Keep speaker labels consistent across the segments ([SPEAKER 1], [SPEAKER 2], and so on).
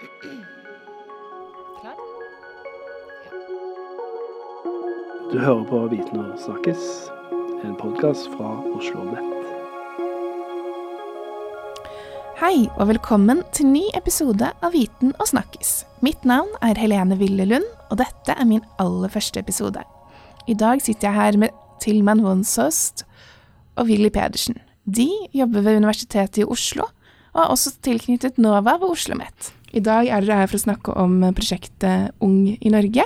[SPEAKER 1] Klar?
[SPEAKER 2] Du hører på Viten og snakkes, en podkast fra Oslo Nett.
[SPEAKER 1] Hei, og velkommen til ny episode av Viten og snakkes. Mitt navn er Helene Ville Lund, og dette er min aller første episode. I dag sitter jeg her med Tilman Wonsost og Willy Pedersen. De jobber ved Universitetet i Oslo, og er også tilknyttet NOVA ved Oslo OsloMet. I dag er dere her for å snakke om prosjektet Ung i Norge.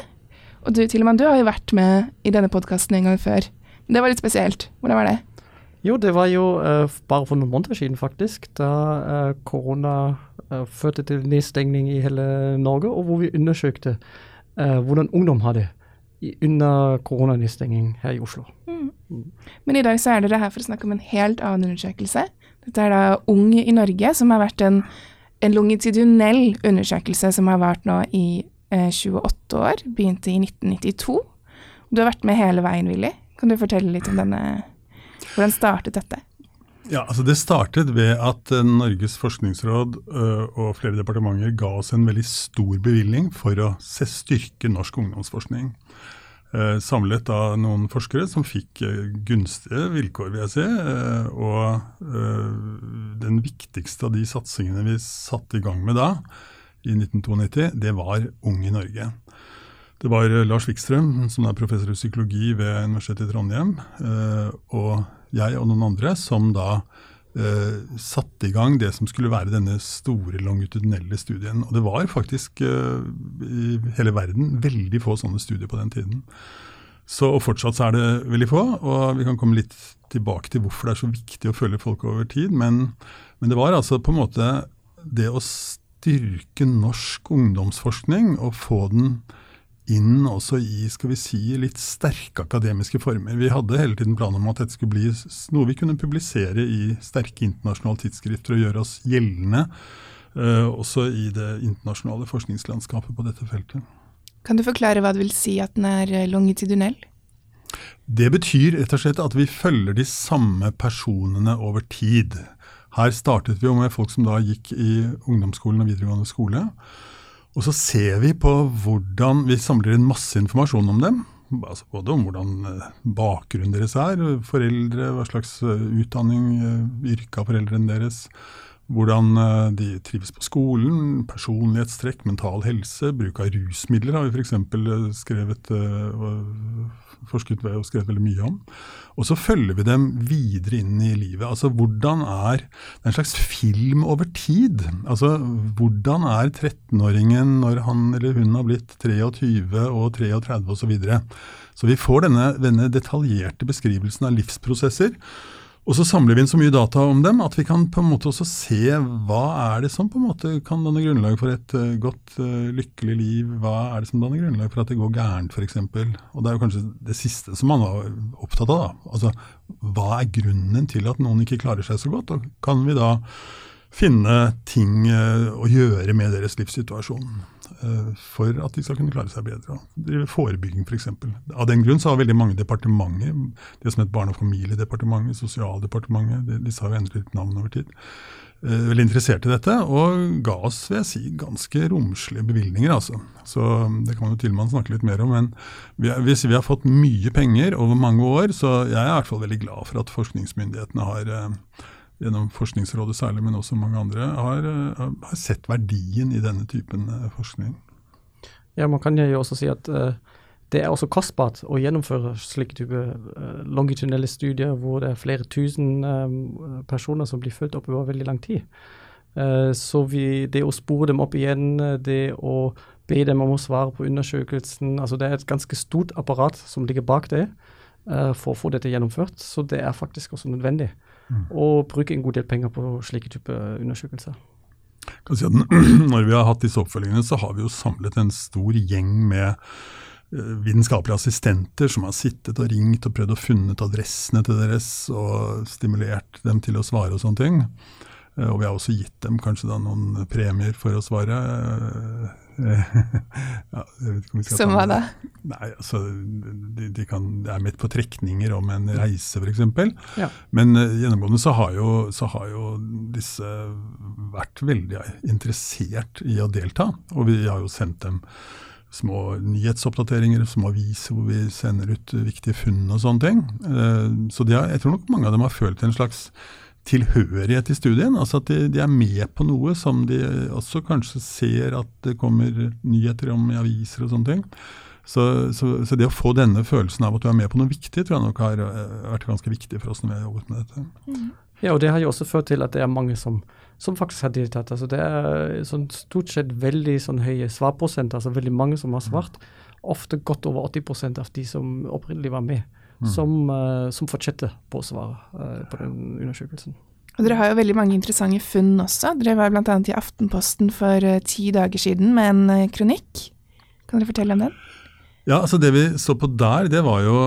[SPEAKER 1] Og du Tilman, du har jo vært med i denne podkasten en gang før. Det var litt spesielt. Hvordan var det?
[SPEAKER 3] Jo, det var jo uh, bare for noen måneder siden, faktisk. Da uh, korona uh, førte til nedstengning i hele Norge, og hvor vi undersøkte hvordan ungdom har det under koronanedstenging her i Oslo. Mm.
[SPEAKER 1] Mm. Men i dag så er dere her for å snakke om en helt annen undersøkelse. Dette er da Ung i Norge, som har vært en, en longitudinell undersøkelse som har vart nå i 28 år. Begynte i 1992. Du har vært med hele veien, Willy. Kan du fortelle litt om denne hvordan startet dette?
[SPEAKER 4] Ja, altså Det startet ved at eh, Norges forskningsråd uh, og flere departementer ga oss en veldig stor bevilgning for å styrke norsk ungdomsforskning. Uh, samlet av noen forskere som fikk uh, gunstige vilkår, vil jeg si. og den viktigste av de satsingene vi satte i gang med da, i 1992, det var Ung i Norge. Det var Lars Wikstrøm, som er professor i psykologi ved Universitetet i Trondheim, og jeg og noen andre, som da eh, satte i gang det som skulle være denne store longitudinelle studien. Og det var faktisk uh, i hele verden veldig få sånne studier på den tiden. Så, og fortsatt så er det veldig få, og vi kan komme litt tilbake til hvorfor det er så viktig å følge folk over tid. Men, men det var altså på en måte det å styrke norsk ungdomsforskning og få den inn også i skal vi si, litt sterke akademiske former. Vi hadde hele tiden planer om at dette skulle bli noe vi kunne publisere i sterke internasjonale tidsskrifter og gjøre oss gjeldende uh, også i det internasjonale forskningslandskapet på dette feltet.
[SPEAKER 1] Kan du forklare hva det vil si at den er eh, longitudinell?
[SPEAKER 4] Det betyr rett og slett at vi følger de samme personene over tid. Her startet vi jo med folk som da gikk i ungdomsskolen og videregående skole. Og så ser vi på hvordan Vi samler inn masse informasjon om dem. Altså både om hvordan eh, bakgrunnen deres er, foreldre, hva slags eh, utdanning, eh, yrke av foreldrene deres. Hvordan de trives på skolen, personlighetstrekk, mental helse, bruk av rusmidler har vi f.eks. skrevet forsket ved og skrevet veldig mye om. Og så følger vi dem videre inn i livet. Altså hvordan er Det er en slags film over tid. Altså hvordan er 13-åringen når han eller hun har blitt 23 og 33 osv. Så, videre. så vi får denne, denne detaljerte beskrivelsen av livsprosesser. Og så samler vi inn så mye data om dem at vi kan på en måte også se hva er det som på en måte kan danne grunnlag for et uh, godt, uh, lykkelig liv. Hva er det som danner grunnlag for at det går gærent, f.eks. Og det er jo kanskje det siste som man var opptatt av. da. Altså, Hva er grunnen til at noen ikke klarer seg så godt? Og kan vi da finne ting uh, å gjøre med deres livssituasjon for at de skal kunne klare seg bedre. Drive forebygging f.eks. For Av den grunn så har veldig mange departementer, det som het Barne- og familiedepartementet, Sosialdepartementet, disse har jo endret navn over tid, veldig interessert i dette, og ga oss vil jeg si, ganske romslige bevilgninger. altså. Så Det kan jo Tilman snakke litt mer om. Men vi, vi har fått mye penger over mange år, så jeg er i hvert fall veldig glad for at forskningsmyndighetene har gjennom Forskningsrådet særlig, men også mange andre, har, eh, har sett verdien i denne typen eh, forskning.
[SPEAKER 3] Ja, Man kan jo også si at uh, det er også kostbart å gjennomføre slike type uh, longitudinelle studier hvor det er flere tusen um, personer som blir fulgt opp over veldig lang tid. Uh, så vi, det å spore dem opp igjen, det å be dem om å svare på undersøkelsen altså Det er et ganske stort apparat som ligger bak det for å få dette gjennomført. Så det er faktisk også nødvendig mm. og bruke en god del penger på slike typer undersøkelser.
[SPEAKER 4] Si når vi har hatt disse oppfølgingene, så har vi jo samlet en stor gjeng med eh, vitenskapelige assistenter som har sittet og ringt og prøvd å funnet adressene til deres og stimulert dem til å svare og sånne ting. Eh, og vi har også gitt dem kanskje noen premier for å svare.
[SPEAKER 1] ja, Som hva da?
[SPEAKER 4] Nei, altså, de, de, kan, de, er midt på trekninger om en reise, f.eks. Ja. Men uh, gjennomgående så har, jo, så har, jo, disse vært veldig interessert i å delta. Og vi har jo sendt dem små nyhetsoppdateringer, små aviser hvor vi sender ut viktige funn og sånne ting. Uh, så har, jeg tror nok mange av dem har følt en slags tilhørighet i studien. Altså at de, de, er med på noe som de også kanskje ser at det kommer nyheter om i aviser og sånne ting. Så, så, så, det å få denne følelsen av at du er med på noe viktig, tror jeg nok har eh, vært ganske viktig for oss når vi har jobbet med dette.
[SPEAKER 3] Ja, og det har jo også ført til at det er mange som som faktisk har deltatt. Altså det er sånn stort sett veldig sånn høye svarprosenter, altså veldig mange som har svart. Ofte godt over 80% av de som opprinnelig var med. Som, uh, som, fortsetter på å svare uh, på den undersøkelsen.
[SPEAKER 1] Og Dere har jo veldig mange interessante funn også. Dere var bl.a. i Aftenposten for uh, ti dager siden med en kronikk. Kan dere fortelle om den?
[SPEAKER 4] Ja, altså Det vi så på der, det var jo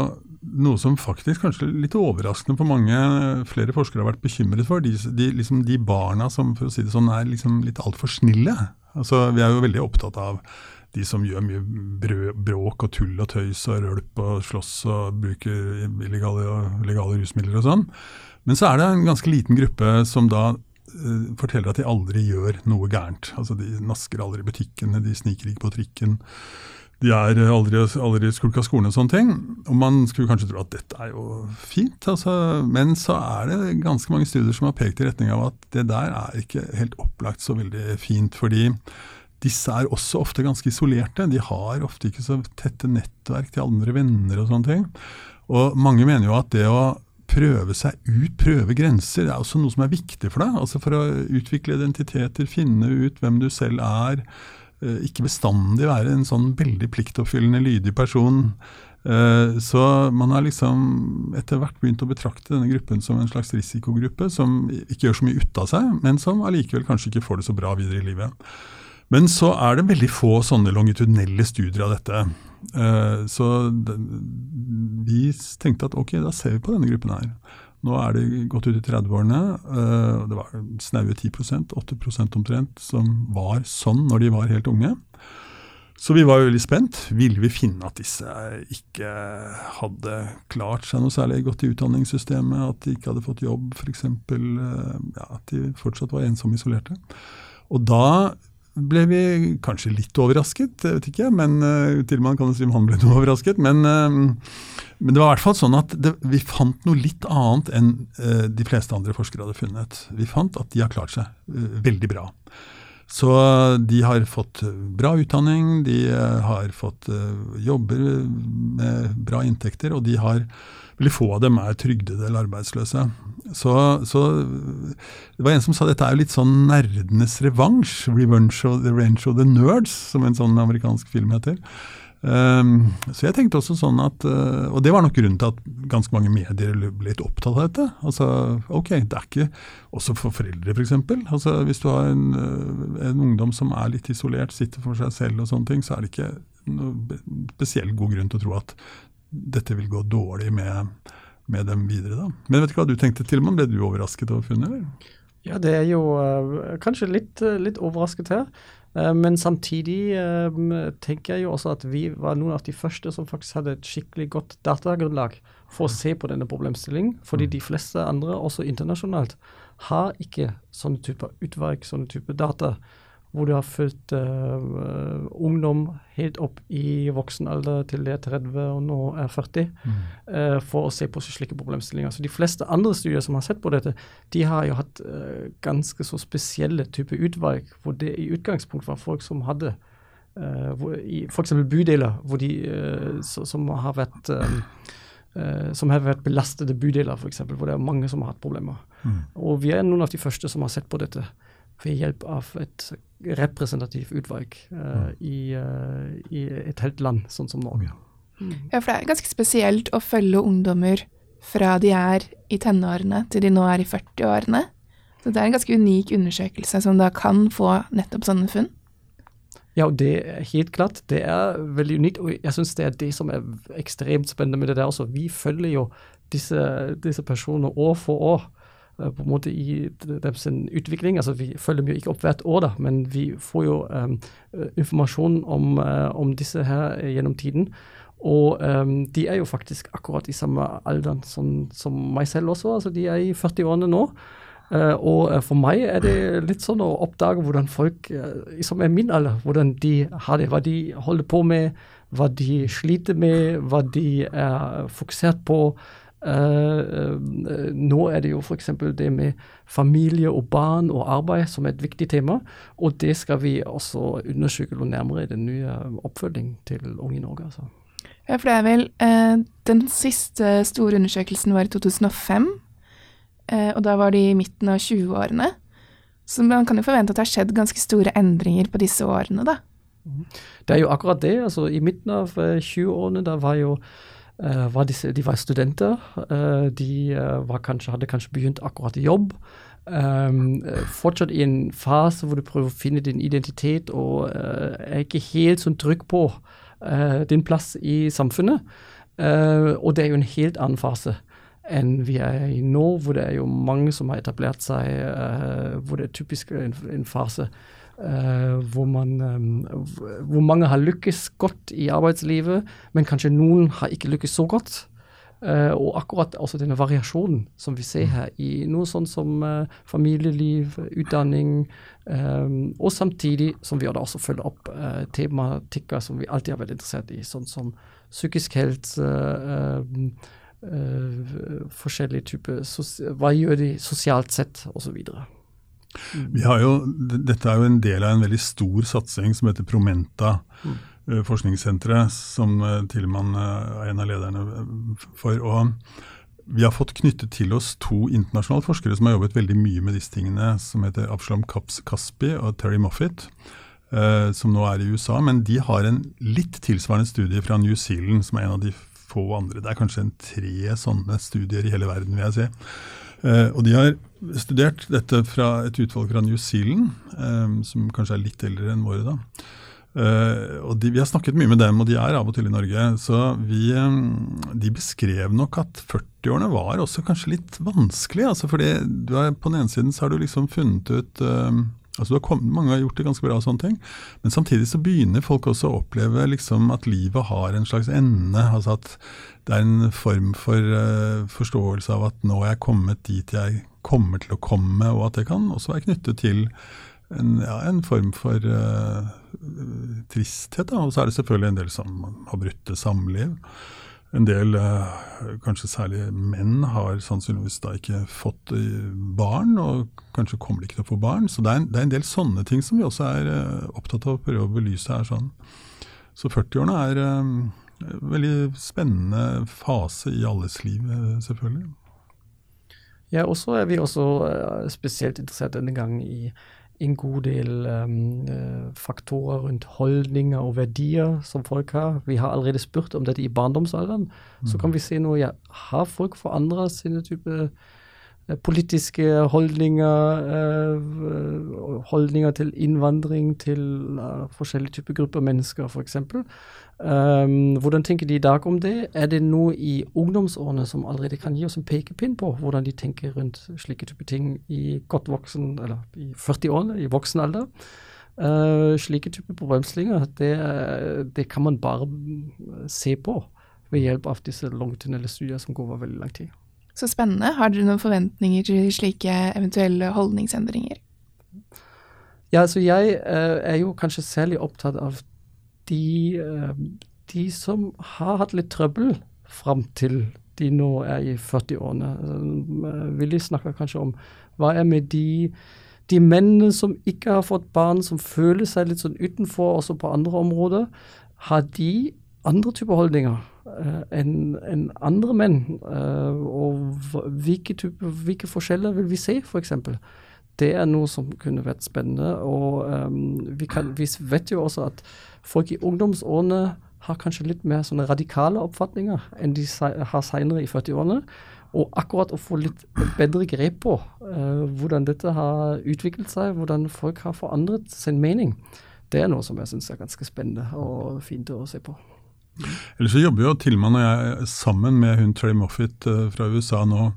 [SPEAKER 4] noe som faktisk kanskje litt overraskende for mange flere forskere har vært bekymret for. De, de, liksom de barna som for å si det sånn, er liksom litt altfor snille. Altså, vi er jo veldig opptatt av de som gjør mye bråk og tull og tøys og rølp og slåss og bruker illegale, illegale rusmidler og sånn. Men så er det en ganske liten gruppe som da uh, forteller at de aldri gjør noe gærent. Altså De nasker aldri i butikkene, de sniker ikke på trikken de er aldri, aldri skulka skolen og sånne ting. Og man skulle kanskje tro at dette er jo fint, altså, men så er det ganske mange studier som har pekt i retning av at det der er ikke helt opplagt så veldig fint. fordi disse er også ofte ganske isolerte. De har ofte ikke så tette nettverk til andre venner og sånne ting. Og mange mener jo at det å prøve seg ut, prøve grenser, er også noe som er viktig for deg. Altså for å utvikle identiteter, finne ut hvem du selv er Eh, ikke bestandig være en sånn veldig pliktoppfyllende, lydig person. Eh, så man har liksom etter hvert begynt å betrakte denne gruppen som en slags risikogruppe, som ikke gjør så mye ut av seg, men som allikevel kanskje ikke får det så bra videre i livet. Men så er det veldig få sånne longitudinelle studier av dette. Eh, så vi tenkte at ok, da ser vi på denne gruppen her. Nå er det gått ut i 30-årene. Uh, det var snaue 10% 8% omtrent, som var sånn når de var helt unge. Så vi var veldig spent. Ville vi finne at disse ikke hadde klart seg noe særlig godt i utdanningssystemet, at de ikke hadde fått jobb f.eks., uh, ja, at de fortsatt var ensomme isolerte. Og da ble vi kanskje litt overrasket, jeg vet ikke, men uh, til og med kan si han ble noe overrasket. Men, uh, men, det var i hvert fall sånn at det, vi fant noe litt annet enn uh, de fleste andre forskere hadde funnet. Vi fant at de har klart seg veldig bra. Så de har fått bra utdanning, de har fått jobber med bra inntekter, og de har Veldig få av dem er trygdede eller arbeidsløse. Så, så, Det var en som sa dette er jo litt sånn nerdenes revansj. 'Revenge of the Revenge of the Nerds', som en sånn amerikansk film heter. Um, så jeg tenkte også sånn at, uh, Og det var nok grunnen til at ganske mange medier ble litt opptatt av dette. Altså, ok, det er ikke Også for foreldre, f.eks. For altså, hvis du har en, uh, en, ungdom som er litt isolert, sitter for seg selv og sånne ting, så er det ikke noe spesielt god grunn til å tro at dette vil gå dårlig med, med, dem videre. da. Men vet du hva du tenkte, Tilman? Ble du overrasket over funnet? eller?
[SPEAKER 3] Ja, det er jo uh, kanskje litt, uh, litt, overrasket her. Uh, men samtidig tenker jeg jo også at vi var noen av de første som faktisk hadde et skikkelig godt datagrunnlag for å se på denne problemstillingen. Fordi mm. de fleste andre, også internasjonalt, har ikke sånne typer utvalg, sånne typer data hvor du har fulgt uh, ungdom helt opp i voksen alder til de er 30 og nå er 40, mm. uh, for å se på slike problemstillinger. Så De fleste andre studier som har sett på dette, de har jo hatt uh, ganske så spesielle typer utvalg, hvor det i utgangspunkt var folk som hadde uh, f.eks. bydeler hvor de, så, som har vært um, som har vært belastede bydeler, f.eks., hvor det er mange som har hatt problemer. Mm. Og Vi er noen av de første som har sett på dette ved hjelp av et representativt utvalg uh, i, uh, i, et helt land, sånn som Norge.
[SPEAKER 1] Mm. Ja, for det er ganske spesielt å følge ungdommer fra de er i tenårene til de nå er i 40-årene. Så det er en ganske unik undersøkelse som da kan få nettopp sånne funn.
[SPEAKER 3] Ja, og det er helt klart. Det er veldig unikt, og jeg syns det er det som er ekstremt spennende med det der også. Vi følger jo disse, disse personene år for år. Eh, på en måte i deres utvikling. altså Vi følger dem jo ikke opp hvert år, da, men vi får jo um, informasjon om, om, disse her gjennom tiden. Og um, de er jo faktisk akkurat i samme alder som, som, meg selv også. altså De er i 40-årene nå. Uh, og for meg er det litt sånn å oppdage hvordan folk uh, som er min alder, hvordan de har det, hva de holder på med, hva de sliter med, hva de er fokusert på. Nå er det jo f.eks. det med familie og barn og arbeid som er et viktig tema, og det skal vi også undersøke noe nærmere i den nye oppfølgingen til Unge i Norge. altså.
[SPEAKER 1] Ja, for det er vel Den siste store undersøkelsen var i 2005. Eh, og da var de i midten av 20-årene. Så man kan jo forvente at det har skjedd ganske store endringer på disse årene, da.
[SPEAKER 3] Det er jo akkurat det. altså I midten av 20-årene, da var jo var disse, de var studenter. Uh, de uh, kanskje, hadde kanskje begynt akkurat i jobb. Um, fortsatt i en fase hvor du prøver å finne din identitet og er ikke helt sånn trygg på din plass i samfunnet. og det er jo en helt annen fase enn vi er i nå, hvor det er jo mange som har etablert seg, uh, hvor det er typisk en, en fase uh, hvor, man, um, hvor mange har lykkes godt i arbeidslivet, men kanskje noen har ikke lykkes så godt. Uh, og akkurat også denne variasjonen som vi ser her, i noe sånn som familieliv, utdanning, um, og samtidig som vi også følger opp tematikker som vi alltid har vært interessert i, sånn som psykisk helse, uh, forskjellige typer Hva gjør de sosialt sett, osv.
[SPEAKER 4] Vi har jo, dette er jo en del av en veldig stor satsing som heter Promenta. Mm. Uh, forskningssenteret, som uh, Tillemann er en av lederne for. og vi har fått knyttet til oss to internasjonale forskere som har jobbet veldig mye med disse tingene, som heter Absalom Kaspi og Terry Moffitt, som nå er i USA. Men de har en litt tilsvarende studie fra New Zealand, som er en av de få andre. Det er kanskje en tre sånne studier i hele verden, vil jeg si. Uh, og de har studert dette fra et utvalg fra New Zealand, um, som kanskje er litt eldre enn våre. da. Uh, og de, Vi har snakket mye med dem, og de er av og til i Norge. Så vi, de beskrev nok at 40-årene var også kanskje litt vanskelig. altså fordi er, På den ene siden så har du liksom funnet ut um, Altså kommet, mange har gjort det ganske bra, og sånne ting, men samtidig så begynner folk også å oppleve liksom at livet har en slags ende. altså At det er en form for uh, forståelse av at nå er jeg kommet dit jeg kommer til å komme, og at det kan også være knyttet til en, ja, en form for uh, tristhet. Da. Og så er det selvfølgelig en del som har brutte samliv. En del, eh, kanskje særlig menn, har sannsynligvis da ikke fått eh, barn, og kanskje kommer de ikke til å få barn. Så det er en, det er en del sånne ting som vi også er eh, opptatt av å prøve å belyse her. sånn. Så 40-årene er en veldig spennende fase i alles liv, selvfølgelig.
[SPEAKER 3] Ja, og så er vi også spesielt interessert denne gangen i en god del um, faktorer rundt holdninger og verdier som folk har. Vi har allerede spurt om dette i barndomsalderen. Mm. Så kan vi se nå ja, har folk forandra sine type politiske holdninger, uh, holdninger til innvandring, til uh, forskjellige typer grupper mennesker, f.eks. Um, hvordan tenker de i dag om det? Er det noe i ungdomsårene som allerede kan gi oss en pekepinn på hvordan de tenker rundt slike typer ting i godt voksen, eller i 40-årene, i voksen alder? Slike typer problemstillinger, det, det, kan man bare se på ved hjelp av disse longitudinelle studier som går over veldig lang tid.
[SPEAKER 1] Så spennende. Har dere noen forventninger til slike eventuelle holdningsendringer?
[SPEAKER 3] Ja, altså jeg uh, er jo kanskje særlig opptatt av de, eh, de som har hatt litt trøbbel fram til de nå er i 40-årene. Eh, Willy snakker kanskje om hva er med de, de mennene som ikke har fått barn, som føler seg litt sånn utenfor også på andre områder. Har de andre typer holdninger enn en andre menn? Uh, og hvilke, type, hvilke, forskjeller vil vi se, f.eks.? Det er noe som kunne vært spennende. Og um, vi, kan, vi vet jo også at folk i ungdomsårene har kanskje litt mer sånne radikale oppfatninger enn de har seinere i 40-årene. Og akkurat å få litt bedre grep på uh, hvordan dette har utviklet seg, hvordan folk har forandret sin mening, det er noe som jeg syns er ganske spennende og fint å se på.
[SPEAKER 4] Ellers så jobber jo Tilman og jeg sammen med hun Trey Moffitt uh, fra USA nå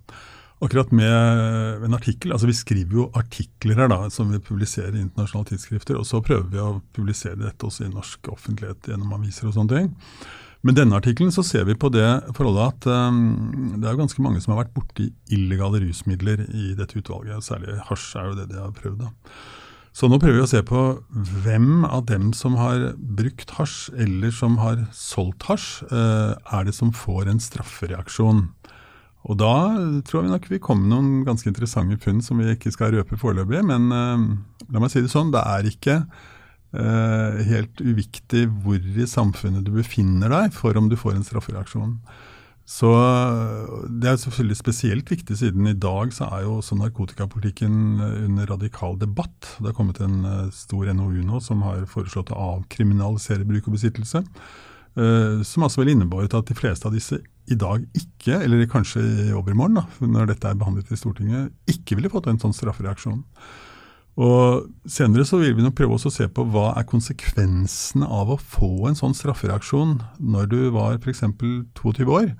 [SPEAKER 4] Akkurat med en artikkel, altså Vi skriver jo artikler her da, som vi publiserer i internasjonale tidsskrifter. og Så prøver vi å publisere dette også i norsk offentlighet gjennom aviser og sånne ting. Men denne artikkelen så ser vi på det forholdet at um, det er ganske mange som har vært borti illegale rusmidler i dette utvalget. Særlig hasj er jo det de har prøvd. da. Så nå prøver vi å se på hvem av dem som har brukt hasj, eller som har solgt hasj, uh, er det som får en straffereaksjon. Og da tror vi nok vi kommer med noen ganske interessante funn som vi ikke skal røpe foreløpig. Men uh, la meg si det sånn, det er ikke eh, helt uviktig hvor i samfunnet du befinner deg for om du får en straffereaksjon. Så Det er selvfølgelig spesielt viktig, siden i dag så er jo også narkotikapolitikken under radikal debatt. Det har kommet en eh, stor NOU nå som har foreslått å avkriminalisere bruk og besittelse. Som altså vel innebåret at de fleste av disse i dag ikke, eller kanskje i overmorgen, da, når dette er behandlet i Stortinget, ikke ville fått en sånn straffereaksjon. Og Senere så vil vi nok prøve å se på hva er konsekvensene av å få en sånn straffereaksjon når du var f.eks. 22 år.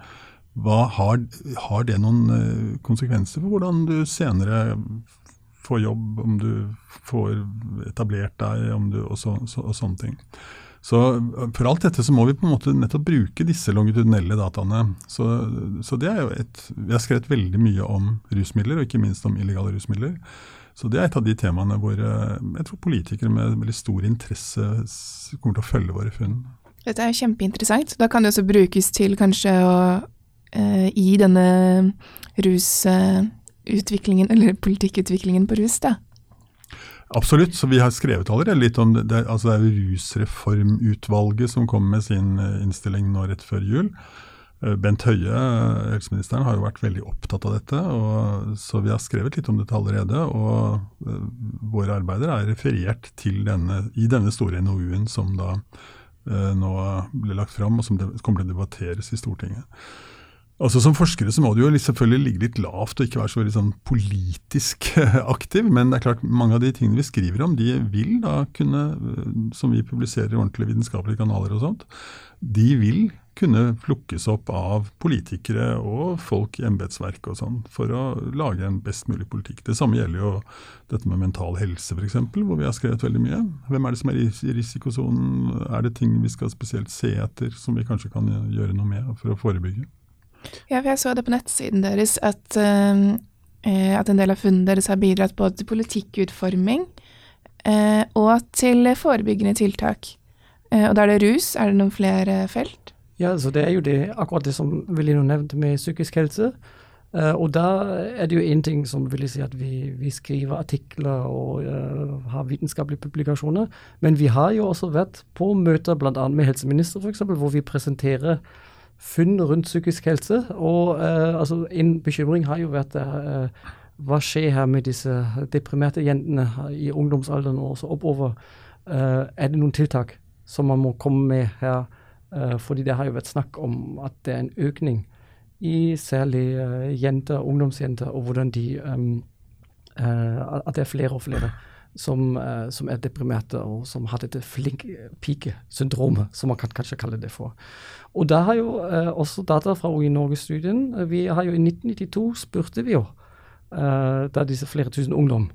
[SPEAKER 4] Har, har, det noen eh, konsekvenser for hvordan du senere får jobb, om du får etablert deg du, og, så, så, og sånne ting. Så For alt dette så må vi på en måte nettopp bruke disse longitudinelle dataene. Så, så det er jo et, Vi har skrevet veldig mye om rusmidler, og ikke minst om illegale rusmidler. Så Det er et av de temaene hvor eh, jeg tror politikere med veldig stor interesse kommer til å følge våre funn.
[SPEAKER 1] Dette er kjempeinteressant. Da kan det også brukes til kanskje å i denne rusutviklingen, eller politikkutviklingen på rus, da.
[SPEAKER 4] Absolutt. så Vi har skrevet allerede litt om det. Det, altså det er Rusreformutvalget som kom med sin innstilling nå rett før jul. Eh, Bent Høie, helseministeren, har jo vært veldig opptatt av dette. Så vi har skrevet litt om dette allerede. Og uh, våre arbeider er referert til denne, i denne store NOU-en som da uh, nå ble lagt fram, og som kommer til å debatteres i Stortinget. Altså Som forskere så må du jo selvfølgelig ligge litt lavt og ikke være så veldig sånn politisk aktiv. Men det er klart mange av de tingene vi skriver om, de vil da kunne, som vi publiserer i ordentlige vitenskapelige kanaler og sånt, de vil kunne plukkes opp av politikere og folk i embetsverket og sånn, for å lage en best mulig politikk. Det samme gjelder jo dette med mental helse f.eks., hvor vi har skrevet veldig mye. Hvem er det som er i risikosonen? Er det ting vi skal spesielt se etter som vi kanskje kan gjøre noe med for å forebygge?
[SPEAKER 1] Ja, for jeg så det på nettsiden deres at, uh, at en del av funnene deres har bidratt både til politikkutforming uh, og til forebyggende tiltak. Uh, og da er det rus. Er det noen flere felt?
[SPEAKER 3] Ja, så det er jo det, akkurat det som Velino nevnte med psykisk helse. Uh, og da er det jo én ting som vil si at vi, vi skriver artikler og uh, har vitenskapelige publikasjoner. Men vi har jo også vært på møter bl.a. med helseminister, f.eks., hvor vi presenterer funn rundt psykisk helse. Og uh, altså, en bekymring har jo vært der, hva skjer her med disse deprimerte jentene i ungdomsalderen og også oppover. er det noen tiltak som man må komme med her? Uh, fordi det har jo vært snakk om at det er en økning i særlig uh, jenter, ungdomsjenter, og hvordan de um, uh, At det er flere og flere som, som, er deprimerte, og som har dette flink-pike-syndromet, som man kan kanskje kalle det for. Og da har jo også data fra OI Norge-studien Vi har jo i 1992 spurte vi jo da disse flere tusen ungdom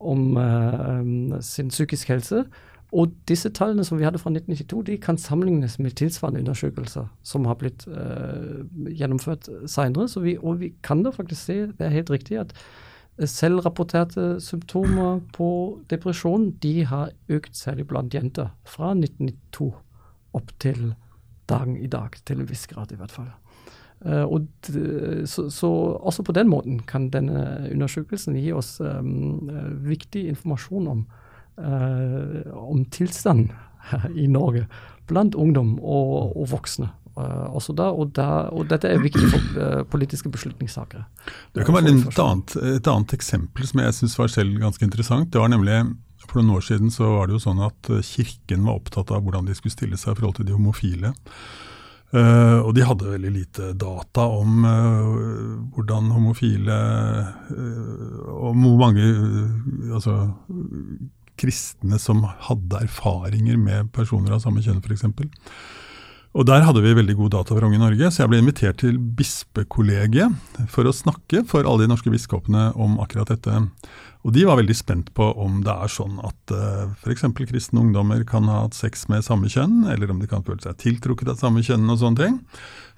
[SPEAKER 3] om um, sin psykisk helse. Og disse tallene som vi hadde fra 1992, de kan sammenlignes med tilsvarende undersøkelser som har blitt uh, gjennomført senere. Og vi kan da faktisk se, det er helt riktig, at selvrapporterte symptomer på depresjon de har økt særlig blant jenter fra 1992 opp til dagen i dag, til en viss grad i hvert fall. Uh, og så, så, også på den måten kan denne undersøkelsen gi oss um, viktig informasjon om Eh, om tilstanden i Norge blant ungdom og, og voksne. Uh, også da, og, da, og, dette er viktig for uh, politiske beslutningssakere.
[SPEAKER 4] Det kan være et annet, et annet eksempel som jeg syns var selv ganske interessant. Det var nemlig For noen år siden så var det jo sånn at Kirken var opptatt av hvordan de skulle stille seg i forhold til de homofile. Uh, og de hadde veldig lite data om hvordan homofile Og hvor mange altså, kristne som hadde erfaringer med personer av samme kjønn f.eks. Og Der hadde vi veldig god data fra Unge Norge, så jeg ble invitert til bispekollegiet for å snakke for alle de norske biskopene om akkurat dette. Og De var veldig spent på om det er sånn at uh, f.eks. kristne ungdommer kan ha hatt sex med samme kjønn, eller om de kan føle seg tiltrukket av samme kjønn og sånne ting.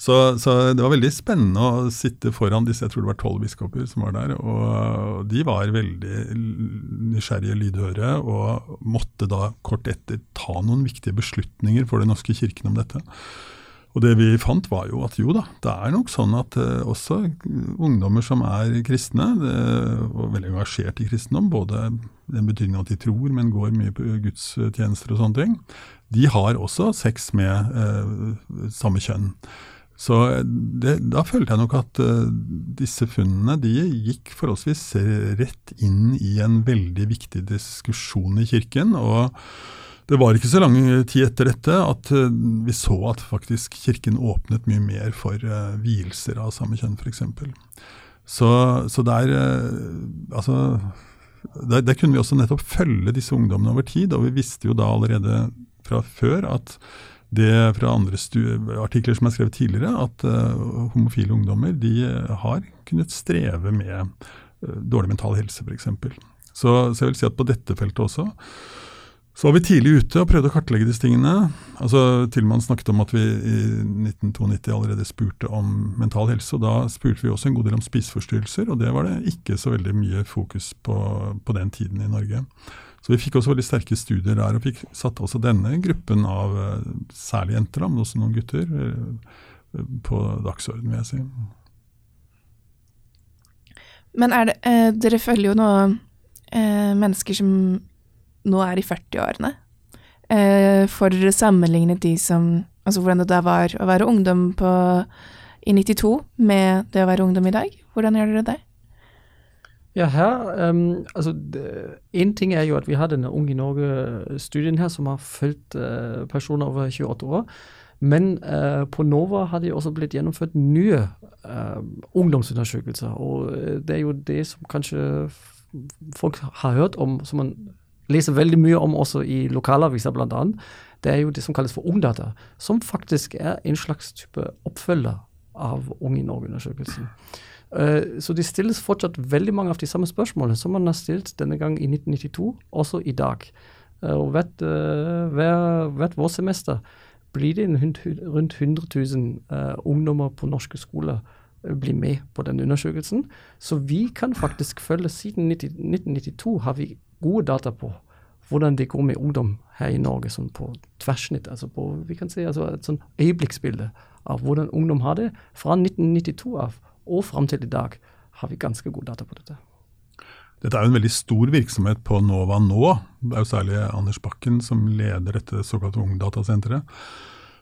[SPEAKER 4] Så, så, det var veldig spennende å sitte foran disse, jeg tror det var tolv biskoper som var der. Og de var veldig nysgjerrige, lydhøre, og måtte da kort etter ta noen viktige beslutninger for Den norske kirken om dette. Og det vi fant var jo at jo da, det er nok sånn at eh, også ungdommer som er kristne, det, og veldig engasjert i kristendom, både den betydning at de tror, men går mye på gudstjenester og sånne ting, de har også sex med eh, samme kjønn. Så det, da følte jeg nok at uh, disse funnene de gikk forholdsvis rett inn i en veldig viktig diskusjon i kirken. og det var ikke så lang tid etter dette at eh, vi så at faktisk Kirken åpnet mye mer for uh, vielser av samme kjønn, f.eks. Så, så der, uh, altså, der, der, kunne vi også nettopp følge disse ungdommene over tid, og vi visste jo da allerede fra før at det fra andre artikler som er skrevet tidligere, at uh, homofile ungdommer de har kunnet streve med dårlig mental helse, f.eks. Så, så jeg vil si at på dette feltet også så var vi tidlig ute og prøvde å kartlegge disse tingene. Altså, Tillmann snakket om at vi i 1992 allerede spurte om mental helse. og Da spurte vi også en god del om spiseforstyrrelser, og det var det ikke så veldig mye fokus på på den tiden i Norge. Så vi fikk også veldig sterke studier der, og fikk satt også denne gruppen av eh, særlig jenter, men også noen gutter, eh, på dagsorden, vil jeg si.
[SPEAKER 1] Men det, eh, dere følger jo nå eh, mennesker som nå er i 40-årene. Eh, for sammenlignet de som Altså hvordan det da var å være ungdom på, i 92 med det å være ungdom i dag. Hvordan gjør dere det?
[SPEAKER 3] Ja, her, um, altså En ting er jo at vi har denne Ung i Norge-studien her, som har fulgt uh, personer over 28 år. Men uh, på NOVA har de også blitt gjennomført nye uh, ungdomsundersøkelser. Og det er jo det som kanskje folk har hørt om, som man leser veldig mye om også i lokalaviser bl.a., det er jo det som kalles for Ungdata, som faktisk er en slags type oppfølger av Ung i Norge-undersøkelsen. Uh, så det stilles fortsatt veldig mange av de samme spørsmålene som man har stilt denne gang i 1992, også i dag. Uh, og hvert, uh, hver, hvert vårsemester blir det rundt 100 000 ungdommer på norske skoler blir med på den undersøkelsen. Så vi kan faktisk følge Siden 90, 1992 har vi gode data på hvordan det går med ungdom her i Norge sånn på tverrsnitt. altså på, vi kan si altså Et sånn øyeblikksbilde av hvordan ungdom har det fra 1992 av og fram til i dag, har vi ganske gode data på dette.
[SPEAKER 4] Dette er jo en veldig stor virksomhet på NOVA nå. Det er jo særlig Anders Bakken som leder dette såkalte Ungdatasenteret.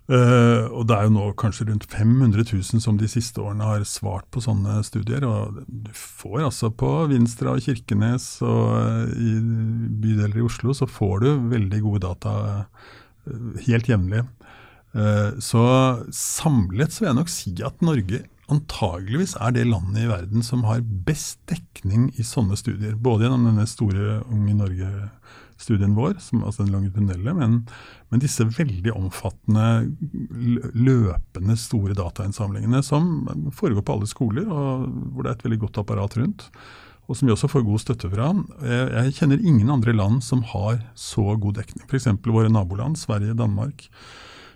[SPEAKER 4] Uh, og det er jo nå kanskje rundt 500 000 som de siste årene har svart på sånne studier. Og du får altså på Vinstra og Kirkenes og uh, i bydeler i Oslo, så får du veldig gode data uh, helt jevnlig. så samlet så vil jeg nok si at Norge antageligvis er det landet i verden som har best dekning i sånne studier. Både gjennom denne store Ung i Norge-studien studien vår, som, altså den longitudinelle, men, men disse veldig omfattende, løpende store datainnsamlingene som foregår på alle skoler, og hvor det er et veldig godt apparat rundt. Og som vi også får god støtte fra. Jeg, kjenner ingen andre land som har så god dekning. F.eks. våre naboland, Sverige, Danmark.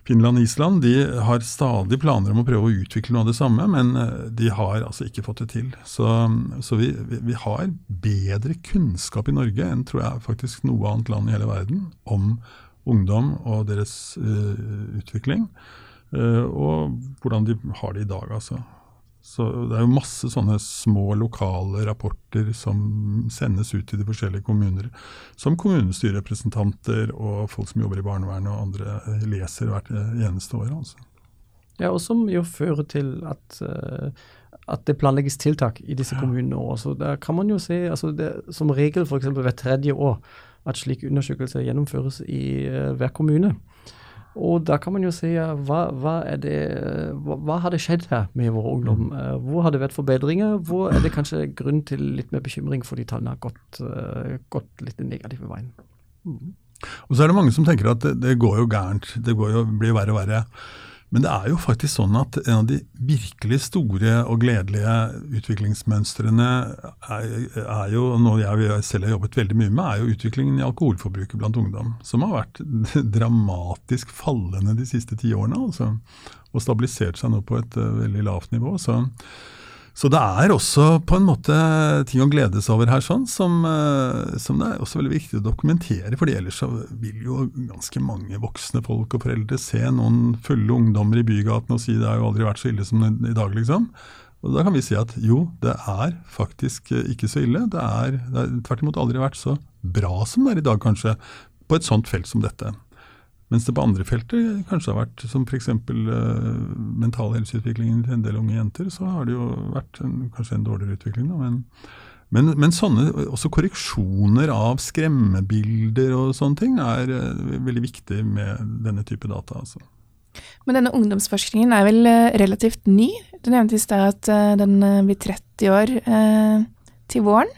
[SPEAKER 4] Finland og Island de har stadig planer om å prøve å utvikle noe av det samme, men eh, de har altså ikke fått det til. Så, så vi, vi, har bedre kunnskap i Norge enn tror jeg faktisk noe annet land i hele verden om ungdom og deres uh, utvikling. Uh, og hvordan de har det i dag, altså. Så Det er jo masse sånne små lokale rapporter som sendes ut til de forskjellige kommuner, som kommunestyrerepresentanter og folk som jobber i barnevernet og andre leser hvert eneste år. altså.
[SPEAKER 3] Ja, og som jo fører til at, uh, at det planlegges tiltak i disse kommunene også. Der kan man jo se, altså det, Som regel f.eks. hvert tredje år at slike undersøkelser gjennomføres i hver kommune. Og da kan man jo si hva, hva, det, hva, hva har det skjedd her med vår ungdom? Mm. Eh, hvor har det vært forbedringer? Hvor er det kanskje grunn til litt mer bekymring fordi tallene har gått, uh, gått litt den negative veien? Mm.
[SPEAKER 4] Og så er det mange som tenker at det, det går jo gærent. Det går jo, blir verre og verre. Men det er jo faktisk sånn at en av de virkelig store og gledelige utviklingsmønstrene er, er jo, noe jeg selv har jobbet veldig mye med, er jo utviklingen i alkoholforbruket blant ungdom. Som har vært dramatisk fallende de siste ti årene. Altså, og stabilisert seg nå på et uh, veldig lavt nivå. Så, så det er også på en måte ting å gledes over her, sånn, som, eh, som, det er også veldig viktig å dokumentere. fordi ellers så vil jo ganske mange voksne folk og foreldre se noen fulle ungdommer i bygatene og si det har jo aldri vært så ille som i dag, liksom. Og Da kan vi si at jo, det er faktisk ikke så ille. Det er, det er tvert imot aldri vært så bra som det er i dag, kanskje, på et sånt felt som dette. Mens det på andre felter kanskje har vært, som f.eks. Uh, mental helseutviklingen til en del unge jenter, så har det jo vært en, kanskje en dårligere utvikling. Da, men, men, men, sånne også korreksjoner av skremmebilder og sånne ting er uh, veldig viktig med denne type data. altså.
[SPEAKER 1] Men denne ungdomsforskningen er vel uh, relativt ny? Du nevnte i stad at den blir 30 år til våren.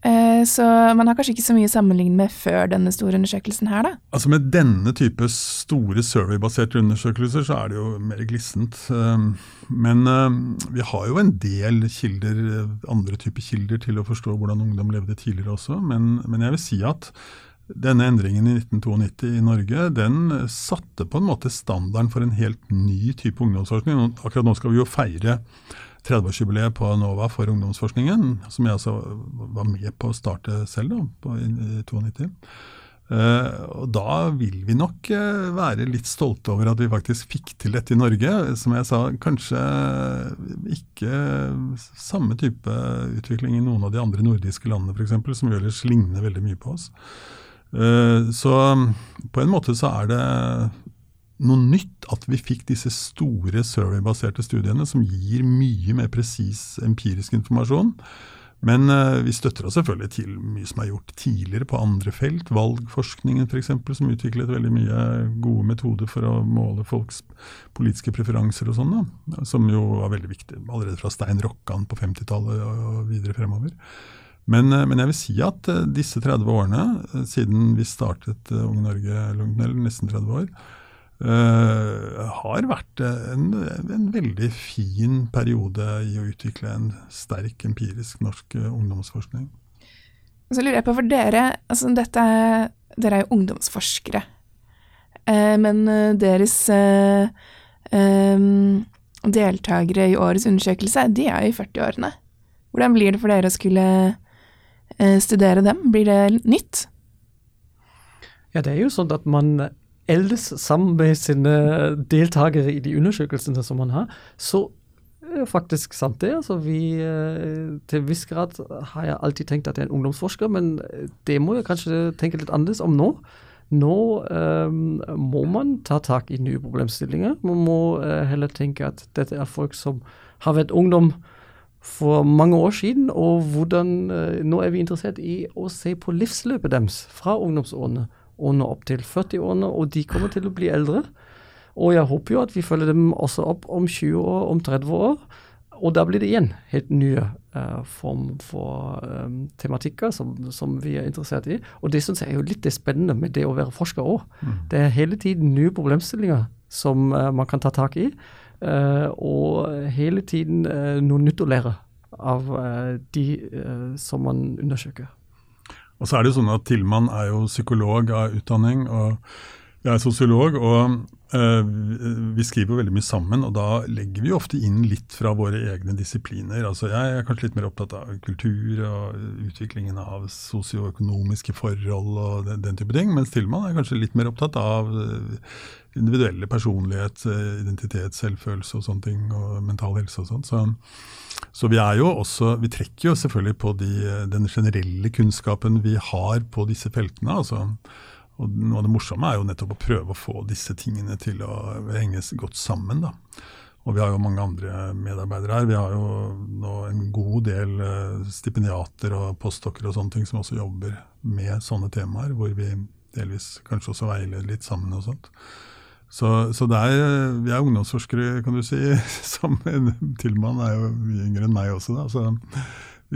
[SPEAKER 1] Eh, så man har kanskje ikke så mye sammenlignet med før denne store undersøkelsen her, da?
[SPEAKER 4] Altså Med denne type store survey-baserte undersøkelser så er det jo mer glissent. Ehm, men ehm, vi har jo en del kilder, andre typer kilder til å forstå hvordan ungdom levde tidligere også. Men, men jeg vil si at denne endringen i 1992 i Norge den satte på en måte standarden for en helt ny type ungdomsforskning. Akkurat nå skal vi jo feire 30-årsjubileet på NOVA for ungdomsforskningen, som jeg altså var med på å starte selv da, på, i, i 92. Uh, og da vil vi nok uh, være litt stolte over at vi faktisk fikk til dette i Norge. Som jeg sa, kanskje ikke samme type utvikling i noen av de andre nordiske landene f.eks., som ellers ligner veldig mye på oss. Uh, så på en måte så er det noe nytt at vi fikk disse store survey-baserte studiene som gir mye mer presis empirisk informasjon. Men uh, vi støtter oss selvfølgelig til mye som er gjort tidligere på andre felt. Valgforskningen f.eks., som utviklet veldig mye gode metoder for å måle folks politiske preferanser og sånn, som jo var veldig viktig allerede fra Stein Rokkan på 50-tallet og videre fremover. Men, uh, men, jeg vil si at uh, disse 30 årene, siden vi startet Unge Norge, eller nesten 30 år, Uh, har vært en, en, veldig fin periode i å utvikle en sterk empirisk norsk uh, ungdomsforskning.
[SPEAKER 1] Så lurer jeg på, for dere, altså dette, dere er jo ungdomsforskere. Uh, men deres um, deltakere i årets undersøkelse, de er jo i 40-årene. Hvordan blir det for dere å skulle studere dem? Blir det nytt?
[SPEAKER 3] Ja, det er jo sånn at man eldes sammen med sine deltakere i de undersøkelsene som man har, så er det faktisk sant det. Altså vi, eh, til en viss grad har jeg alltid tenkt at jeg er en ungdomsforsker, men det må jeg kanskje tenke litt annerledes om nå. Nå um, må man ta tak i nye problemstillinger. Man må uh, heller tenke at dette er folk som har vært ungdom for mange år siden, og hvordan uh, Nå er vi interessert i å se på livsløpet deres fra ungdomsårene og nå opp til 40-årene, og de kommer til å bli eldre. Og jeg håper jo at vi følger dem også opp om 20 år, om 30 år. Og da blir det igjen helt nye uh, form for um, tematikker som, som, vi er interessert i. Og det syns jeg er jo litt det spennende med det å være forsker òg. Mm. Det er hele tiden nye problemstillinger som uh, man kan ta tak i. Uh, og hele tiden noe nytt å lære av de som man undersøker.
[SPEAKER 4] Og så er det jo sånn at Tillmann er jo psykolog av utdanning, og jeg er sosiolog. og Vi skriver jo veldig mye sammen, og da legger vi ofte inn litt fra våre egne disipliner. Altså Jeg er kanskje litt mer opptatt av kultur og utviklingen av sosioøkonomiske forhold og den, den, type ting, mens Tilman er kanskje litt mer opptatt av uh, individuelle personlighet, uh, identitet, selvfølelse og sånne ting, og mental helse og sånn. Så så vi er jo også, vi trekker jo selvfølgelig på de, den generelle kunnskapen vi har på disse feltene. altså og Noe av det morsomme er jo nettopp å prøve å få disse tingene til å henge godt sammen. da. Og vi har jo mange andre medarbeidere her. Vi har jo nå en god del eh, stipendiater og postdokker og sånne ting som også jobber med sånne temaer, hvor vi delvis kanskje også veileder litt sammen og sånt. Så, så er, vi er ungdomsforskere, kan du si. Som Tillmann er jo mye yngre enn meg også, da. Så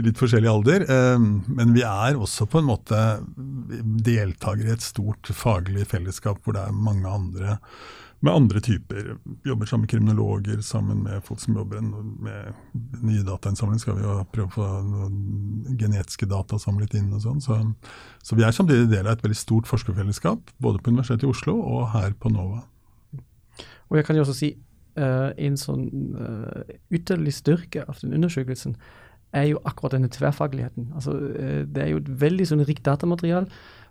[SPEAKER 4] litt forskjellig alder. Eh, men vi er også på en måte deltakere i et stort faglig fellesskap hvor det er mange andre, med andre typer. Jobber sammen med kriminologer, sammen med folk som jobber med nye datainnsamling. Skal vi jo prøve å få genetiske data samlet inn og sånn. Så, så, vi er samtidig del av et veldig stort forskerfellesskap, både på Universitetet i Oslo og her på NOVA.
[SPEAKER 3] Og jeg kan jo også si uh, en sånn uh, ytterlig styrke av den undersøkelsen er jo akkurat denne tverrfagligheten. Altså, uh, det er jo et veldig sånn rikt datamaterial.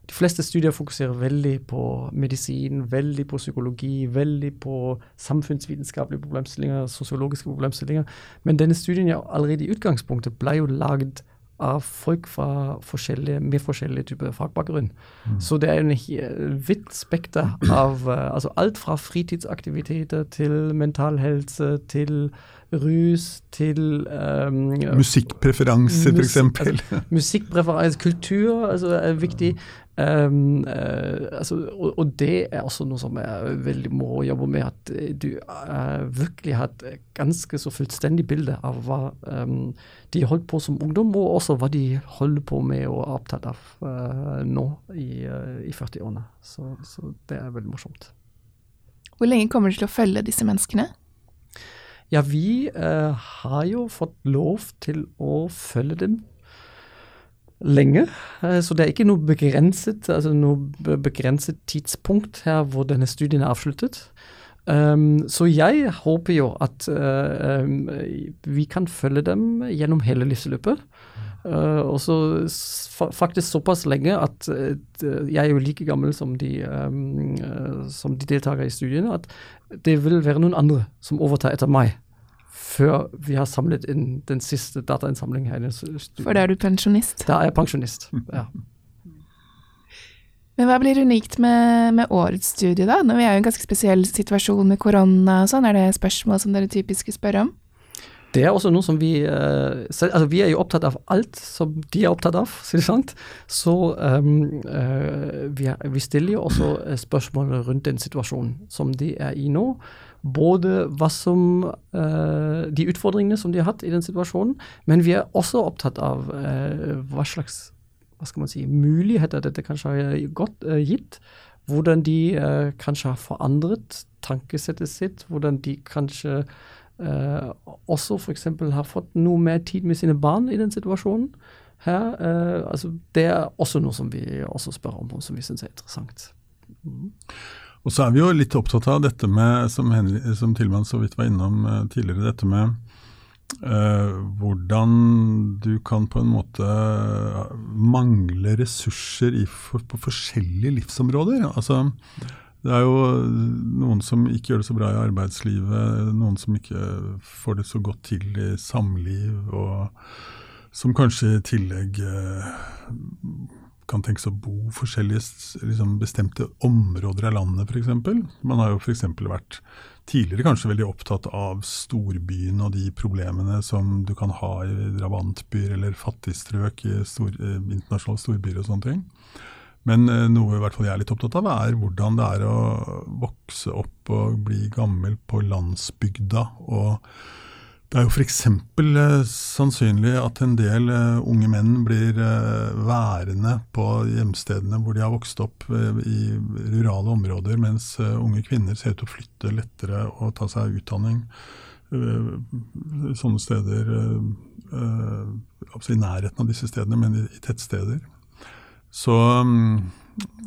[SPEAKER 3] De fleste studier fokuserer veldig på medisin, veldig på psykologi, veldig på samfunnsvitenskapelige problemstillinger, sosiologiske problemstillinger. Men denne studien ja, allerede i utgangspunktet ble jo lagd av folk forskjellige, med forskjellige typer fagbakgrunn. Mm. Så det er jo en vidt spekter av uh, altså alt fra fritidsaktiviteter til mental helse til rus til um,
[SPEAKER 4] Musikkpreferanser, mus, f.eks.
[SPEAKER 3] Altså, musikkpreferanse, kultur altså, er viktig. Um, uh, altså, og, og, det er også noe som er veldig moro å jobbe med. At du uh, virkelig har et ganske så fullstendig bilde av hva um, de holdt på som ungdom, og også hva de holder på med og er opptatt av uh, nå i, i 40-årene. Så, så, det er veldig morsomt.
[SPEAKER 1] Hvor lenge kommer du til å følge disse menneskene?
[SPEAKER 3] Ja, vi har jo fått lov til å følge dem lenge. Eh, så det er ikke noe begrenset, altså noe begrenset tidspunkt her hvor denne studien er avsluttet. Um, så jeg håper jo at uh, um, vi kan følge dem gjennom hele livsløpet. Uh, og så faktisk såpass lenge at uh, jeg er jo like gammel som de, um, som de deltakere i studiene, at det vil være noen andre som overtar etter meg før vi har samlet inn den siste datainnsamlingen her.
[SPEAKER 1] For da er du pensjonist?
[SPEAKER 3] Da er jeg pensjonist, ja.
[SPEAKER 1] Men hva blir unikt med, med, årets studie, da? Når vi er i en ganske spesiell situasjon med korona og sånn, er det spørsmål som dere typisk spør om?
[SPEAKER 3] Det er også noe som vi uh, Altså, vi er jo opptatt av alt som de er opptatt av, sier det sant. Så um, vi, er, vi, stiller jo også spørsmål rundt den situasjonen som de er i nå både hva som uh, De utfordringene som de har hatt i den situasjonen, men vi er også opptatt av uh, hva slags hva skal man si, muligheter dette kanskje har godt, uh, gitt. Hvordan de kanskje har forandret tankesettet sitt. Hvordan de kanskje også f.eks. har fått noe mer tid med sine barn i den situasjonen. Her, altså, det er også noe som vi også spør om, og som vi syns er interessant. Mm.
[SPEAKER 4] Og så er vi jo litt opptatt av dette med, som, Henry, som Tilman så vidt var innom uh, tidligere, dette med hvordan du kan på en måte mangle ressurser for, på forskjellige livsområder. Altså, det er jo noen som ikke gjør det så bra i arbeidslivet, noen som ikke får det så godt til i samliv, og som kanskje i tillegg uh, kan tenkes å bo forskjellige liksom bestemte områder av landet, f.eks. Man har jo f.eks. vært tidligere kanskje veldig opptatt av storbyen og de problemene som du kan ha i drabantbyer eller fattigstrøk i stor, eh, internasjonale storbyer og sånne ting. Men eh, noe i hvert fall jeg er litt opptatt av, er hvordan det er å vokse opp og bli gammel på landsbygda. og det er jo f.eks. Eh, sannsynlig at en del uh, unge menn blir uh, værende på hjemstedene hvor de har vokst opp i rurale områder, mens unge kvinner ser ut til å flytte lettere og ta seg utdanning sånne steder altså I nærheten av disse stedene, men i, tettsteder. Så um,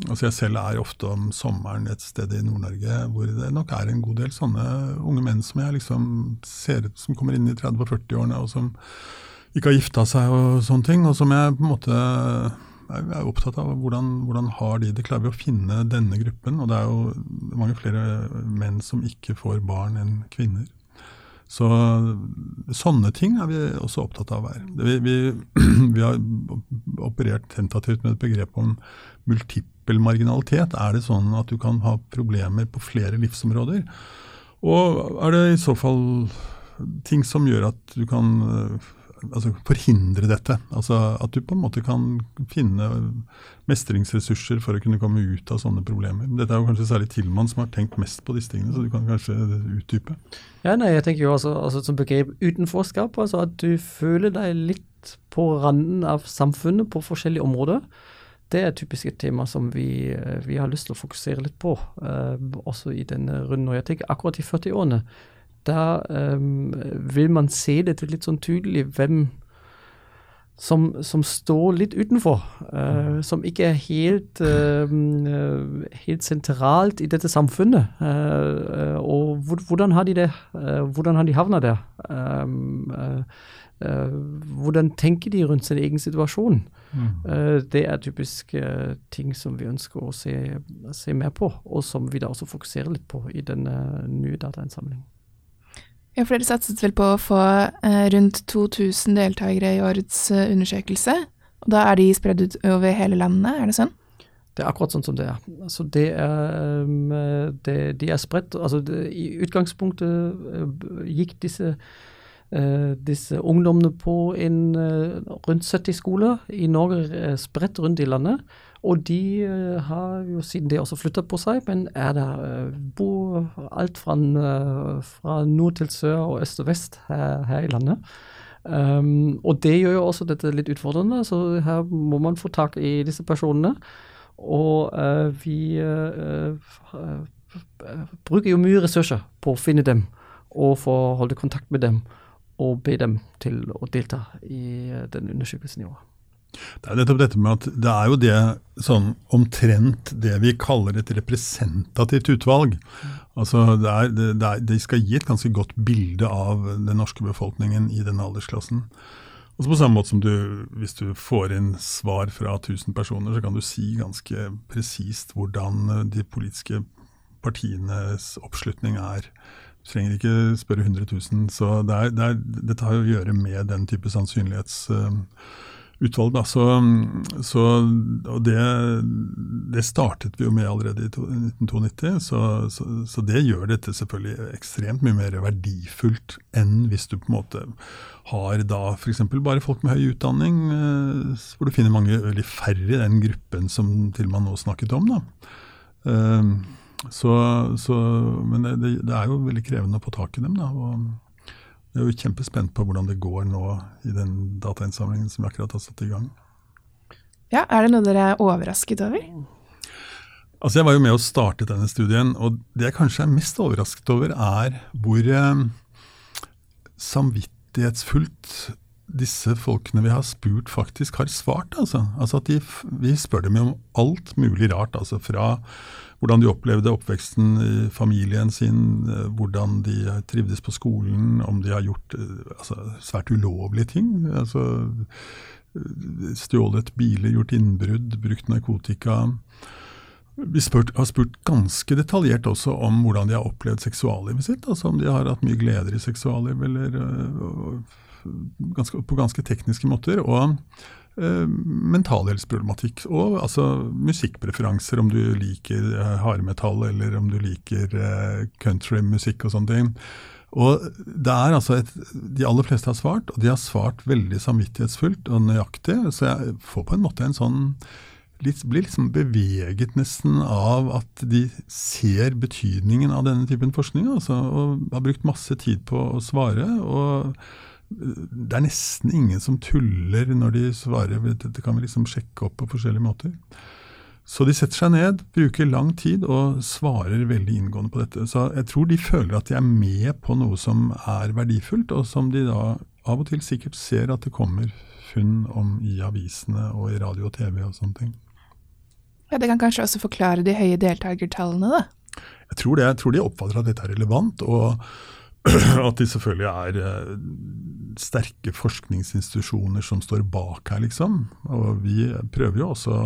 [SPEAKER 4] Altså jeg selv er ofte om sommeren et sted i Nord-Norge hvor det nok er en god del sånne unge menn som jeg liksom ser som kommer inn i 30- og 40-årene, og som ikke har gifta seg og sånne ting. Og som jeg på en måte er opptatt av hvordan, hvordan har de det. Klarer vi å finne denne gruppen? Og det er jo mange flere menn som ikke får barn enn kvinner. Så Sånne ting er vi også opptatt av her. Vi, vi, vi har operert tentativt med et begrep om multippel marginalitet. Er det sånn at du kan ha problemer på flere livsområder? Og er det i så fall ting som gjør at du kan altså forhindre dette. Altså At du på en måte kan finne mestringsressurser for å kunne komme ut av sånne problemer. Dette er jo kanskje særlig tilmann som har tenkt mest på disse tingene, så du kan kanskje utdype?
[SPEAKER 3] Ja, nei, jeg tenker jo også altså, som begrep utenforskap, altså at du føler deg litt på randen av samfunnet på forskjellige områder. det er typisk et tema som vi, vi har lyst til å fokusere litt på, også i denne runden. Og jeg tenker akkurat i 40-årene, da vil man se dette litt sånn tydelig, hvem som, som, står litt utenfor. Uh, som ikke er helt, uh, helt, sentralt i dette samfunnet. Uh, og hvordan har de det? hvordan har de havna der? hvordan tenker de rundt sin egen situasjon? Mm. det er typisk ting som vi ønsker å se, se, mer på, og som vi da også fokuserer litt på i denne nye datainnsamlingen.
[SPEAKER 1] Ja, for dere satset vel på å få eh, rundt 2000 deltakere i årets eh, undersøkelse. Og da er de spredd ut over hele landet, er det sånn?
[SPEAKER 3] Det er akkurat sånn som det er. Altså det er um, det, de er spredt altså det, I utgangspunktet gikk disse, disse ungdommene på en rundt 70 skoler i Norge, spredt rundt i landet. Og de uh, har jo siden det også flytta på seg, men er der uh, bor alt fra, uh, fra, nord til sør og øst og vest her, her i landet. Um, og det gjør jo også dette litt utfordrende, så her må man få tak i disse personene. Og vi bruker jo mye ressurser på å finne dem og få holde kontakt med dem og be dem til å delta i den undersøkelsen i år.
[SPEAKER 4] Det er nettopp dette med at det er jo det sånn omtrent det vi kaller et representativt utvalg. Altså det er, det er, De skal gi et ganske godt bilde av den norske befolkningen i den aldersklassen. Og På samme måte som du, hvis du får inn svar fra 1000 personer, så kan du si ganske presist hvordan de politiske partienes oppslutning er. Du trenger ikke spørre 100 000. Så det er, det er, dette har å gjøre med den type sannsynlighets... Uh, utvalg. Da. Så, så, og det, det, startet vi jo med allerede i 1992, så, så, så, det gjør dette selvfølgelig ekstremt mye mer verdifullt enn hvis du på en måte har da f.eks. bare folk med høy utdanning, eh, hvor du finner mange veldig færre i den gruppen som til og med nå snakket om. da. Eh, så, men det, det, er jo veldig krevende å få tak i dem. da, og jeg er jo kjempespent på hvordan det går nå i den datainnsamlingen som vi akkurat har satt i gang.
[SPEAKER 1] Ja, Er det noe dere er overrasket over?
[SPEAKER 4] Altså Jeg var jo med og startet denne studien, og det jeg kanskje er mest overrasket over, er hvor eh, samvittighetsfullt disse folkene vi har spurt, faktisk har svart. Altså, altså at de, Vi spør dem om alt mulig rart. altså Fra hvordan de opplevde oppveksten i familien sin, eh, hvordan de trivdes på skolen, om de har gjort eh, altså, svært ulovlige ting. altså eh, Stjålet biler, gjort innbrudd, brukt narkotika. Vi spurt, har spurt ganske detaljert også om hvordan de har opplevd seksuallivet sitt. altså Om de har hatt mye gleder i seksualliv, eller ganske, på ganske tekniske måter. og Eh, mentalhelseproblematikk. Og altså musikkpreferanser, om du liker eh, hardmetall eller om du liker eh, countrymusikk og sånne ting. Og det er altså et, De aller fleste har svart, og de har svart veldig samvittighetsfullt og nøyaktig. Så jeg får på en måte en sånn litt, Blir liksom beveget nesten av at de ser betydningen av denne typen forskning. Altså, og har brukt masse tid på å svare. og det er nesten ingen som tuller når de svarer. Dette kan vi liksom sjekke opp på forskjellige måter. Så de setter seg ned, bruker lang tid og svarer veldig inngående på dette. Så jeg tror de føler at de er med på noe som er verdifullt, og som de da av og til sikkert ser at det kommer funn om i avisene og i radio og TV og sånne ting.
[SPEAKER 1] Ja, Det kan kanskje også forklare de høye deltakertallene, da?
[SPEAKER 4] Jeg tror, det, jeg tror de oppfatter at dette er relevant. og at de selvfølgelig er eh, sterke forskningsinstitusjoner som står bak her, liksom. Og vi prøver jo også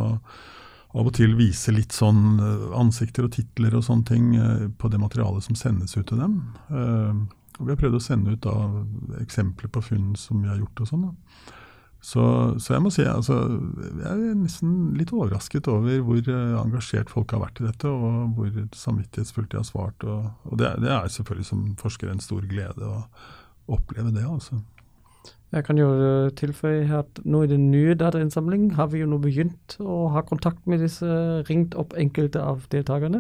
[SPEAKER 4] av og til vise litt sånn eh, ansikter og titler og sånne ting eh, på det materialet som sendes ut til dem. Og vi har prøvd å sende ut da, eksempler på funn som vi har gjort og sånn. da. Så, så, jeg må si altså, jeg er nesten litt overrasket over hvor uh, engasjert folk har vært i dette, og hvor samvittighetsfullt de har svart. Og, og det, det, er selvfølgelig som forsker en stor glede å oppleve det. altså.
[SPEAKER 3] Jeg kan jo eh, tilføye at nå i den nye datainnsamlingen har vi jo nå begynt å ha kontakt med disse, ringt opp enkelte av deltakerne.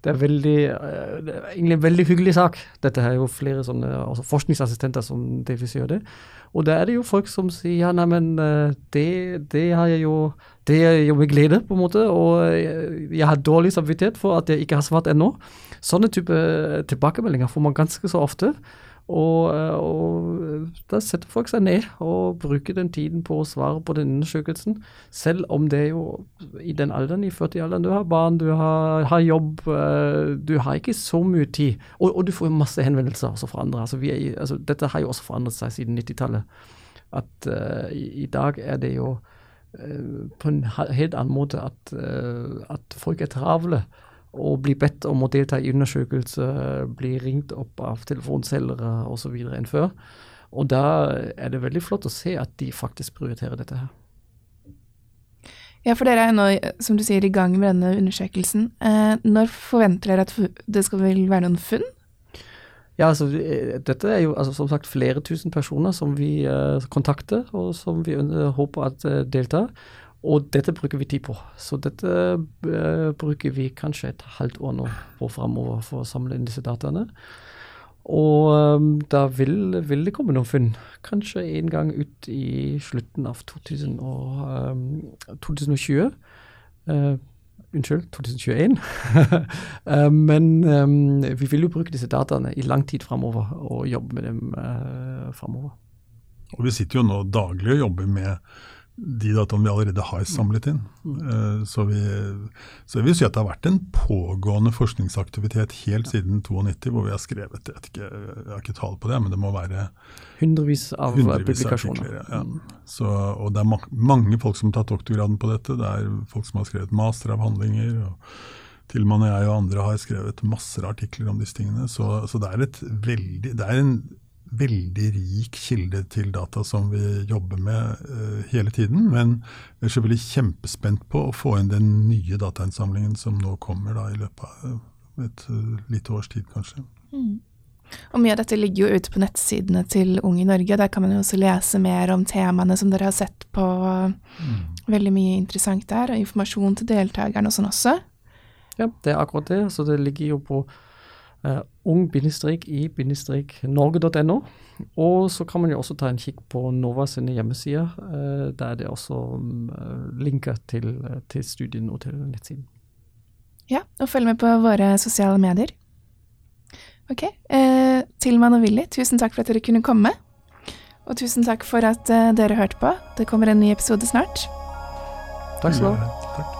[SPEAKER 3] Det er veldig, eh, det er egentlig en veldig hyggelig sak. Dette er jo flere sånne altså forskningsassistenter som delvis gjør det. Og da er det jo folk som sier ja, nei, men eh, det, det har jeg jo det er jo med glede, på en måte. Og jeg, jeg har dårlig samvittighet for at jeg ikke har svart ennå. Sånne type tilbakemeldinger får man ganske så ofte. Og, og, da setter folk seg ned og bruker den tiden på å svare på den undersøkelsen. Selv om det er jo i den alderen, i 40-alderen, du har barn, du har, har, jobb. Du har ikke så mye tid. Og, og du får jo masse henvendelser også fra andre. Altså, er, altså, dette har jo også forandret seg siden 90-tallet. At uh, i, i, dag er det jo uh, på en helt annen måte at, uh, at folk er travle og blir bedt om å delta i undersøkelse, blir ringt opp av telefonselgere osv. enn før. Og da er det veldig flott å se at de faktisk prioriterer dette her.
[SPEAKER 1] Ja, for dere er nå, som du sier, i gang med denne undersøkelsen. Eh, når forventer dere at det skal vel være noen funn?
[SPEAKER 3] Ja, altså eh, Dette er jo altså, som sagt flere tusen personer som vi eh, kontakter, og som vi håper at eh, deltar. Og dette bruker vi tid på. Så dette uh, bruker vi kanskje et halvt år nå på framover for å samle inn disse dataene. Og um, da vil, vil, det komme noen funn. Kanskje en gang ut i slutten av 2000 og, um, 2020. Uh, unnskyld, 2021. uh, men um, vi vil jo bruke disse dataene i lang tid framover og jobbe med dem uh, framover.
[SPEAKER 4] Og vi sitter jo nå daglig og jobber med de dataene vi allerede har samlet inn. Uh, så, vi, så jeg vil si at det har vært en pågående forskningsaktivitet helt siden 92, hvor vi har skrevet jeg, ikke, jeg har ikke tall på det, men det må være
[SPEAKER 3] hundrevis av hundrevis publikasjoner. Artikler,
[SPEAKER 4] ja. Mm. Så, og det er ma mange folk som har tatt doktorgraden på dette. Det er folk som har skrevet masteravhandlinger. og til og med jeg og andre har skrevet masser av artikler om disse tingene. Så, så det, er veldig, det er en veldig rik kilde til data som vi jobber med uh, hele tiden. Men jeg er selvfølgelig kjempespent på å få inn den nye datainnsamlingen som nå kommer da, i løpet av et uh, lite års tid, kanskje. Mm.
[SPEAKER 1] Og Mye av dette ligger jo ute på nettsidene til Ung i Norge. Der kan man jo også lese mer om temaene som dere har sett på. Mm. Veldig mye interessant der, og informasjon til deltakerne og sånn også.
[SPEAKER 3] Ja, det er akkurat det. Så det ligger jo på uh, ung-i-norge.no. Og så kan man jo også ta en kikk på Nova sine hjemmesider. Uh, der er også um, linker til, til studien og til nettsiden.
[SPEAKER 1] Ja, og følg med på våre sosiale medier. Ok. Uh, Tilman og Willy, tusen takk for at dere kunne komme. Og tusen takk for at uh, dere hørte på. Det kommer en ny episode snart.
[SPEAKER 3] Takk skal du ha.